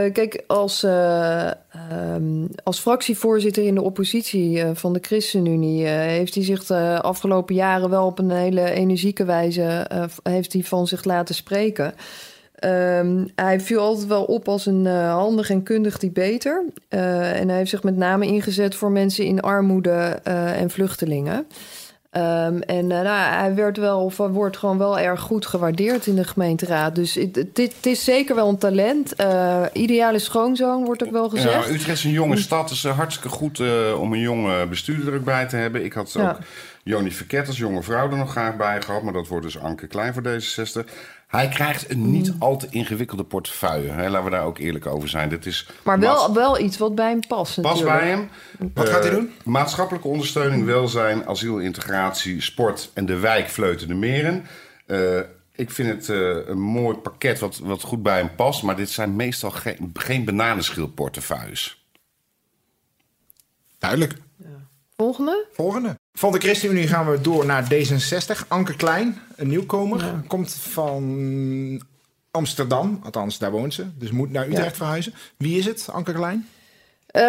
kijk, als, eh, ehm, als fractievoorzitter in de oppositie van de ChristenUnie heeft hij zich de afgelopen jaren wel op een hele energieke wijze heeft hij van zich laten spreken. Ehm, hij viel altijd wel op als een eh, handig en kundig debater. Eh, en hij heeft zich met name ingezet voor mensen in armoede eh, en vluchtelingen. Ehm, en nou, hij werd wel, wordt gewoon wel erg goed gewaardeerd in de gemeenteraad. Dus het, is zeker wel een talent. Ideale schoonzoon wordt ook wel Ja, gezegd. maar Utrecht is een jonge stad. Het is eh, hartstikke goed om een jonge bestuurder erbij te hebben. Ik had Ja. Joni Verket als jonge vrouw er nog graag bij gehad. Maar dat wordt dus Anke Klein voor D66. Hij krijgt een niet Mm. al te ingewikkelde portefeuille. Hè? Laten we daar ook eerlijk over zijn. Dit is maar maats- wel, wel iets wat bij hem past Pas natuurlijk. bij hem. Wat gaat hij Eh, doen? Maatschappelijke ondersteuning, welzijn, asiel, integratie, sport en de wijk Vleuten de Meren. Eh, ik vind het eh, een mooi pakket wat, wat goed bij hem past. Maar dit zijn meestal geen, geen bananenschilportefeuilles. Duidelijk. Volgende? Volgende. Van de ChristenUnie gaan we door naar D66. Anke Klein, een nieuwkomer. Komt van Amsterdam. Althans, daar woont ze. Dus moet naar Utrecht Ja. verhuizen. Wie is het, Anke Klein? Eh,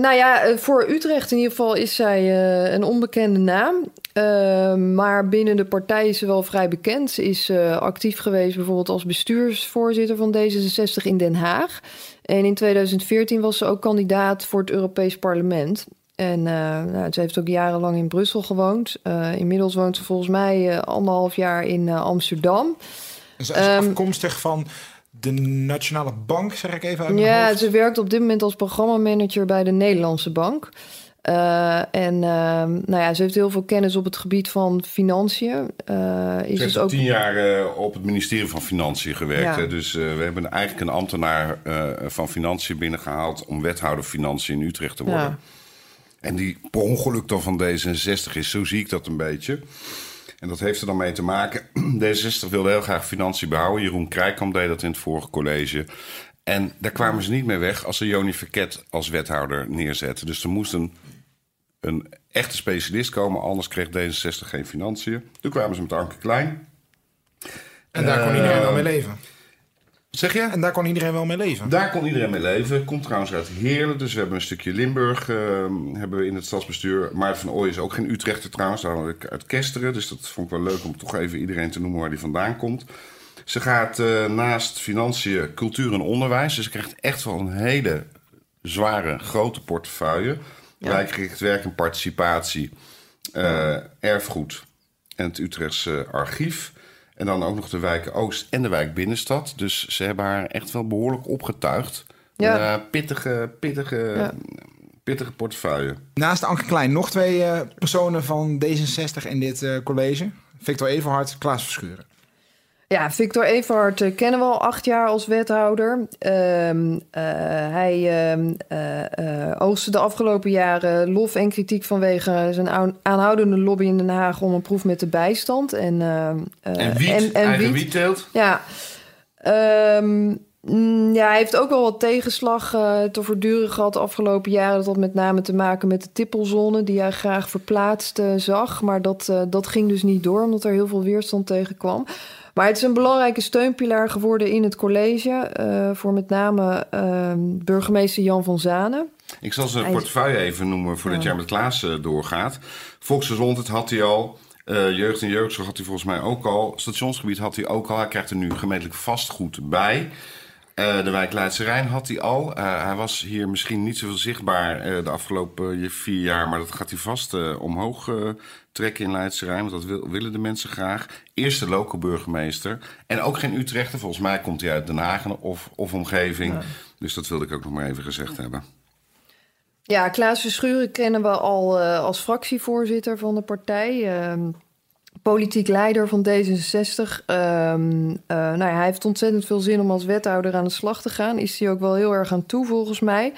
nou ja, eh, voor Utrecht in ieder geval is zij eh, een onbekende naam. Maar binnen de partij is ze wel vrij bekend. Ze is actief geweest bijvoorbeeld als bestuursvoorzitter van D66 in Den Haag. En in 2014 was ze ook kandidaat voor het Europees Parlement. En eh, nou, ze heeft ook jarenlang in Brussel gewoond. Eh, inmiddels woont ze volgens mij eh, anderhalf jaar in eh, Amsterdam. Ze is Ehm, afkomstig van de Nationale Bank, zeg ik even uit mijn Ja, hoofd. ze werkt op dit moment als programmamanager bij de Nederlandse Bank. Eh, en ehm, nou ja, ze heeft heel veel kennis op het gebied van financiën. Eh, is Ze heeft dus ook tien jaar op het ministerie van Financiën gewerkt. Ja. Hè? Dus eh, we hebben eigenlijk een ambtenaar eh, van Financiën binnengehaald... om wethouder Financiën in Utrecht te worden. Ja. En die per ongeluk dan van D66 is, zo zie ik dat een beetje. En dat heeft er dan mee te maken. D66 wilde heel graag financiën behouden. Jeroen Krijkamp deed dat in het vorige college. En daar kwamen ze niet mee weg als ze Joni Verket als wethouder neerzetten. Dus er moest een, een echte specialist komen, anders kreeg D66 geen financiën. Toen kwamen ze met Anke Klein. En daar kon Eh, iedereen wel mee leven. Zeg je? En daar kon iedereen wel mee leven. Daar kon iedereen mee leven. Komt trouwens uit Heerlen. Dus we hebben een stukje Limburg eh, hebben we in het stadsbestuur. Maarten van Ooyen is ook geen Utrechter trouwens. Daar had ik uit Kesteren. Dus dat vond ik wel leuk om toch even iedereen te noemen waar die vandaan komt. Ze gaat eh, naast financiën, cultuur en onderwijs. Dus ze krijgt echt wel een hele zware, grote portefeuille. Wijkgericht werk en participatie. eh, erfgoed en het Utrechtse archief. En dan ook nog de wijken Oost en de wijk Binnenstad. Dus ze hebben haar echt wel behoorlijk opgetuigd. Ja. Eh, pittige, pittige, Ja. pittige portefeuille. Naast Anke Klein nog twee eh, personen van D66 in dit eh, college. Victor Everhard, Klaas Verschuren. Ja, Victor Everhard eh, kennen we al acht jaar als wethouder. Ehm, eh, hij eh, oogste de afgelopen jaren lof en kritiek vanwege zijn aan- aanhoudende lobby in Den Haag om een proef met de bijstand. En, ehm, eh, en wiet, en- en eigen wiet. wietteelt. Ja. Mm, ja, hij heeft ook wel wat tegenslag te verduren gehad de afgelopen jaren. Dat had met name te maken met de tippelzone die hij graag verplaatst zag. Maar dat, dat ging dus niet door, omdat er heel veel weerstand tegen kwam. Maar het is een belangrijke steunpilaar geworden in het college. eh, voor met name ehm, burgemeester Jan van Zanen. Ik zal zijn portefeuille even noemen voordat Ja. jij met Klaas eh, doorgaat. Volksgezondheid had hij al. Eh, jeugd en jeugdzorg had hij volgens mij ook al. Stationsgebied had hij ook al. Hij krijgt er nu gemeentelijk vastgoed bij. De wijk Leidse Rijn had hij al. Hij was hier misschien niet zoveel zichtbaar de afgelopen vier jaar. Maar dat gaat hij vast omhoog trekken in Leidse Rijn. Want dat wil- willen de mensen graag. Eerste local burgemeester. En ook geen Utrechter. Volgens mij komt hij uit Den Haag of, of omgeving. Dus dat wilde ik ook nog maar even gezegd hebben. Ja, Klaas Verschuren kennen we al eh, als fractievoorzitter van de partij. ehm, politiek leider van D66. Ehm, eh, nou ja, hij heeft ontzettend veel zin om als wethouder aan de slag te gaan. Is hij ook wel heel erg aan toe, volgens mij.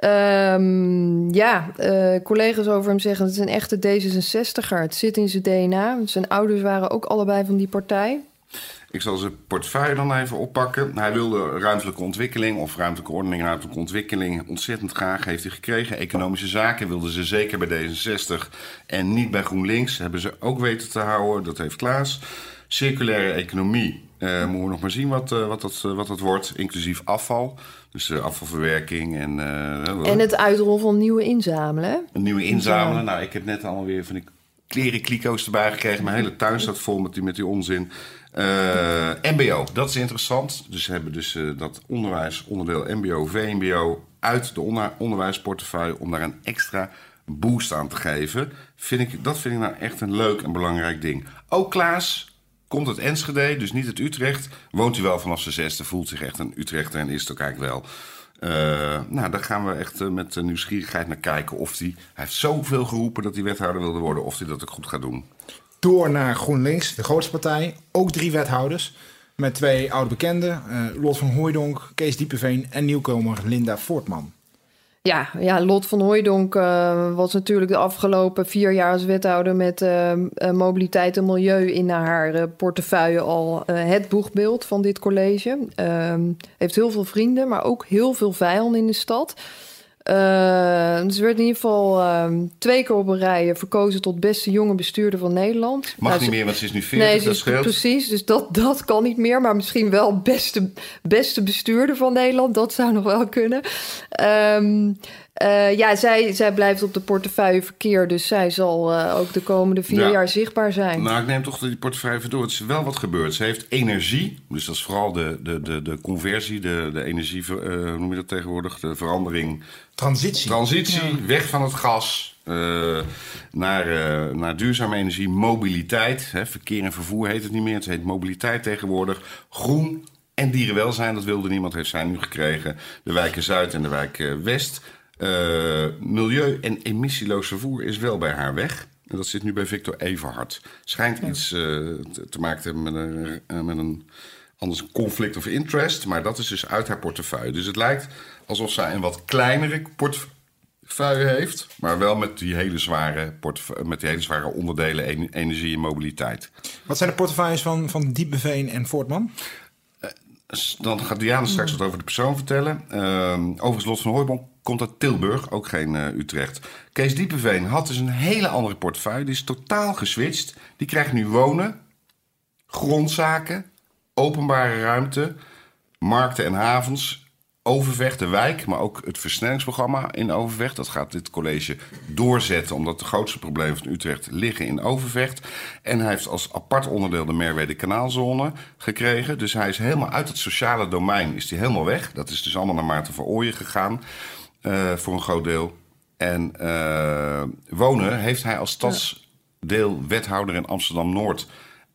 Ehm, ja, eh, collega's over hem zeggen... het is een echte D66er. Het zit in zijn DNA. Zijn ouders waren ook allebei van die partij. Ik zal zijn portefeuille dan even oppakken. Hij wilde ruimtelijke ontwikkeling of ruimtelijke ordening, ruimtelijke ontwikkeling ontzettend graag. Heeft hij gekregen. Economische zaken wilden ze zeker bij D66 en niet bij GroenLinks. Hebben ze ook weten te houden. Dat heeft Klaas. Circulaire economie. Eh moeten we nog maar zien wat, eh, wat, dat, eh, wat dat wordt. Inclusief afval. Dus afvalverwerking en, En het uitrol van nieuwe inzamelen. een nieuwe inzamelen. Nou, ik heb net allemaal weer van die klerenkliko's erbij gekregen. Mijn hele tuin staat vol met die, met die onzin. MBO, dat is interessant. Dus hebben dus dat onderwijsonderdeel MBO, VMBO uit de onder, onderwijsportefeuille om daar een extra boost aan te geven. Vind ik, dat vind ik nou echt een leuk en belangrijk ding. Ook Klaas komt uit Enschede, dus niet uit Utrecht. Woont hij wel vanaf zijn zesde, voelt zich echt een Utrechter en is het ook eigenlijk wel. Eh, nou, daar gaan we echt eh, met eh, nieuwsgierigheid naar kijken of hij... Heeft zoveel geroepen dat hij wethouder wilde worden, of hij dat ook goed gaat doen. Door naar GroenLinks, de grootste partij. Ook drie wethouders. Met twee oude bekenden. eh, Lot van Hooijdonk, Kees Diepeveen en nieuwkomer Linda Voortman. Ja, ja, Lot van Hooijdonk eh, was natuurlijk de afgelopen vier jaar als wethouder met eh, eh, mobiliteit en milieu in haar portefeuille al het boegbeeld van dit college. Ehm, heeft heel veel vrienden, maar ook heel veel vijanden in de stad. Eh, ze werd in ieder geval ehm, twee keer op een rij verkozen tot beste jonge bestuurder van Nederland. Mag Nou, niet ze- meer, want ze is nu 40, Nee, dat is- scheelt. precies. Dus dat, dat kan niet meer. Maar misschien wel beste, beste bestuurder van Nederland. Dat zou nog wel kunnen. Ehm, eh, ja, zij, zij blijft op de portefeuille verkeer. Dus zij zal eh, ook de komende vier Ja. jaar zichtbaar zijn. Nou, ik neem toch die portefeuille even door. Het is wel wat gebeurd. Ze heeft energie, dus dat is vooral de, de, de, de conversie, de, de energie, eh, hoe noem je dat tegenwoordig? De verandering. Transitie. Transitie, weg van het gas eh, naar, eh, naar duurzame energie, mobiliteit. Hè, verkeer en vervoer heet het niet meer. Het heet mobiliteit tegenwoordig. Groen en dierenwelzijn, dat wilde niemand, heeft zij nu gekregen. De wijken Zuid en de wijk West. Eh, milieu en emissieloos vervoer is wel bij haar weg. En dat zit nu bij Victor Everhard. Schijnt iets eh, te, maken te hebben met een, eh, met een anders een conflict of interest. Maar dat is dus uit haar portefeuille. Dus het lijkt alsof zij een wat kleinere portefeuille heeft. Maar wel met die hele zware, met die hele zware onderdelen en- energie en mobiliteit. Wat zijn de portefeuilles van, van Diepeveen en Voortman? Dan gaat Diana straks wat over de persoon vertellen. Ehm overigens, Lot van Hooijdonk komt uit Tilburg, ook geen eh, Utrecht. Kees Diepeveen had dus een hele andere portefeuille. Die is totaal geswitcht. Die krijgt nu wonen, grondzaken, openbare ruimte, markten en havens. Overvecht, de wijk, maar ook het versnellingsprogramma in Overvecht. Dat gaat dit college doorzetten, omdat de grootste problemen van Utrecht liggen in Overvecht. En hij heeft als apart onderdeel de Merwede Kanaalzone gekregen. Dus hij is helemaal uit het sociale domein is hij helemaal weg. Dat is dus allemaal naar Maarten van Ooyen gegaan, eh, voor een groot deel. En eh, wonen heeft hij als stadsdeelwethouder in Amsterdam-Noord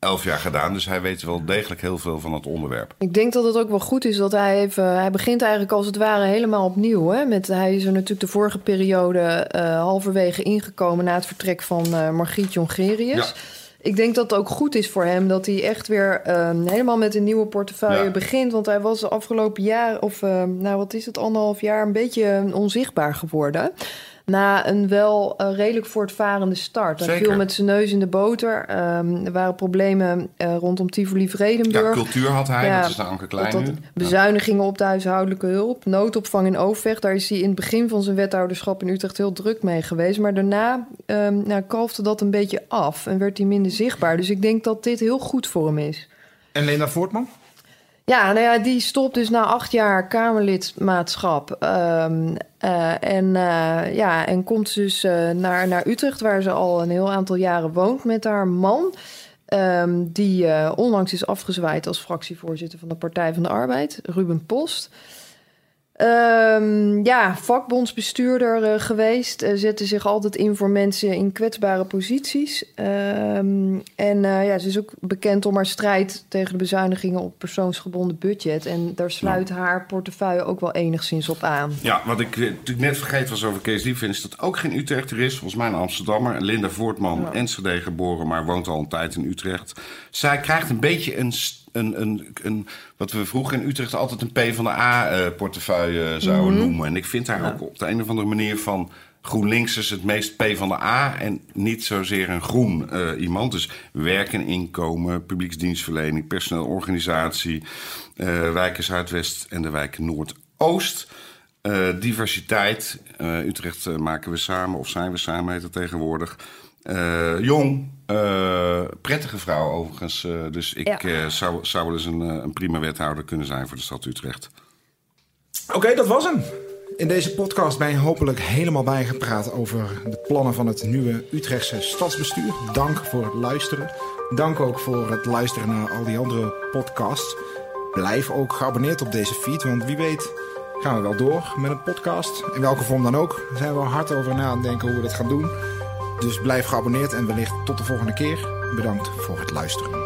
elf jaar gedaan. Dus hij weet wel degelijk heel veel van het onderwerp. Ik denk dat het ook wel goed is dat hij even... Hij begint eigenlijk als het ware helemaal opnieuw. Hè? Met, hij is er natuurlijk de vorige periode eh, halverwege ingekomen... na het vertrek van eh, Margriet Jongerius. Ja. Ik denk dat het ook goed is voor hem dat hij echt weer ehm, helemaal met een nieuwe portefeuille Ja. begint. Want hij was de afgelopen jaar, of ehm, nou wat is het, anderhalf jaar, een beetje onzichtbaar geworden. Na een wel eh, redelijk voortvarende start. Hij Zeker. viel met zijn neus in de boter. Ehm, er waren problemen eh, rondom Tivoli Ja, cultuur had hij, Ja, dat is de Anke Klein dat, bezuinigingen op de huishoudelijke hulp, noodopvang in Overvecht. Daar is hij in het begin van zijn wethouderschap in Utrecht heel druk mee geweest. Maar daarna ehm nou, kalfde dat een beetje af en werd hij minder zichtbaar. Dus ik denk dat dit heel goed voor hem is. En Linda Voortman? Ja, nou ja, die stopt dus na acht jaar Kamerlidmaatschap. Um, uh, en, uh, ja, en komt dus uh, naar, naar Utrecht, waar ze al een heel aantal jaren woont met haar man. Um, die onlangs is afgezwaaid als fractievoorzitter van de Partij van de Arbeid, Ruben Post. Um, ja, vakbondsbestuurder uh, geweest. Uh, zette zich altijd in voor mensen in kwetsbare posities. Um, en uh, ja, ze is ook bekend om haar strijd tegen de bezuinigingen op persoonsgebonden budget. En daar sluit ja. haar portefeuille ook wel enigszins op aan. Ja, wat ik natuurlijk net vergeten was over Kees Diep, is dat ook geen Utrechter is. Volgens mij een Amsterdammer. Linda Voortman, ja. Enschede geboren, maar woont al een tijd in Utrecht. Zij krijgt een beetje een een, een, een, wat we vroeger in Utrecht altijd een P van de A-portefeuille zouden mm -hmm. noemen. En ik vind haar ja. ook op de een of andere manier van GroenLinks is het meest P van de A en niet zozeer een groen uh, iemand. Dus werk en inkomen, publieksdienstverlening, personeel organisatie, uh, wijken Zuidwest en de wijken Noordoost. Uh, diversiteit. Utrecht maken we samen, of zijn we samen, heet het tegenwoordig. Jong, uh, prettige vrouw overigens. Uh, dus ik ja. zou, zou wel eens een, een, prima wethouder kunnen zijn voor de stad Utrecht. Oké, okay, dat was hem. In deze podcast ben je hopelijk helemaal bijgepraat over de plannen van het nieuwe Utrechtse stadsbestuur. Dank voor het luisteren. Dank ook voor het luisteren naar al die andere podcasts. Blijf ook geabonneerd op deze feed, want wie weet gaan we wel door met een podcast. In welke vorm dan ook. Daar zijn we hard over na aan het denken hoe we dat gaan doen. Dus blijf geabonneerd en wellicht tot de volgende keer. Bedankt voor het luisteren.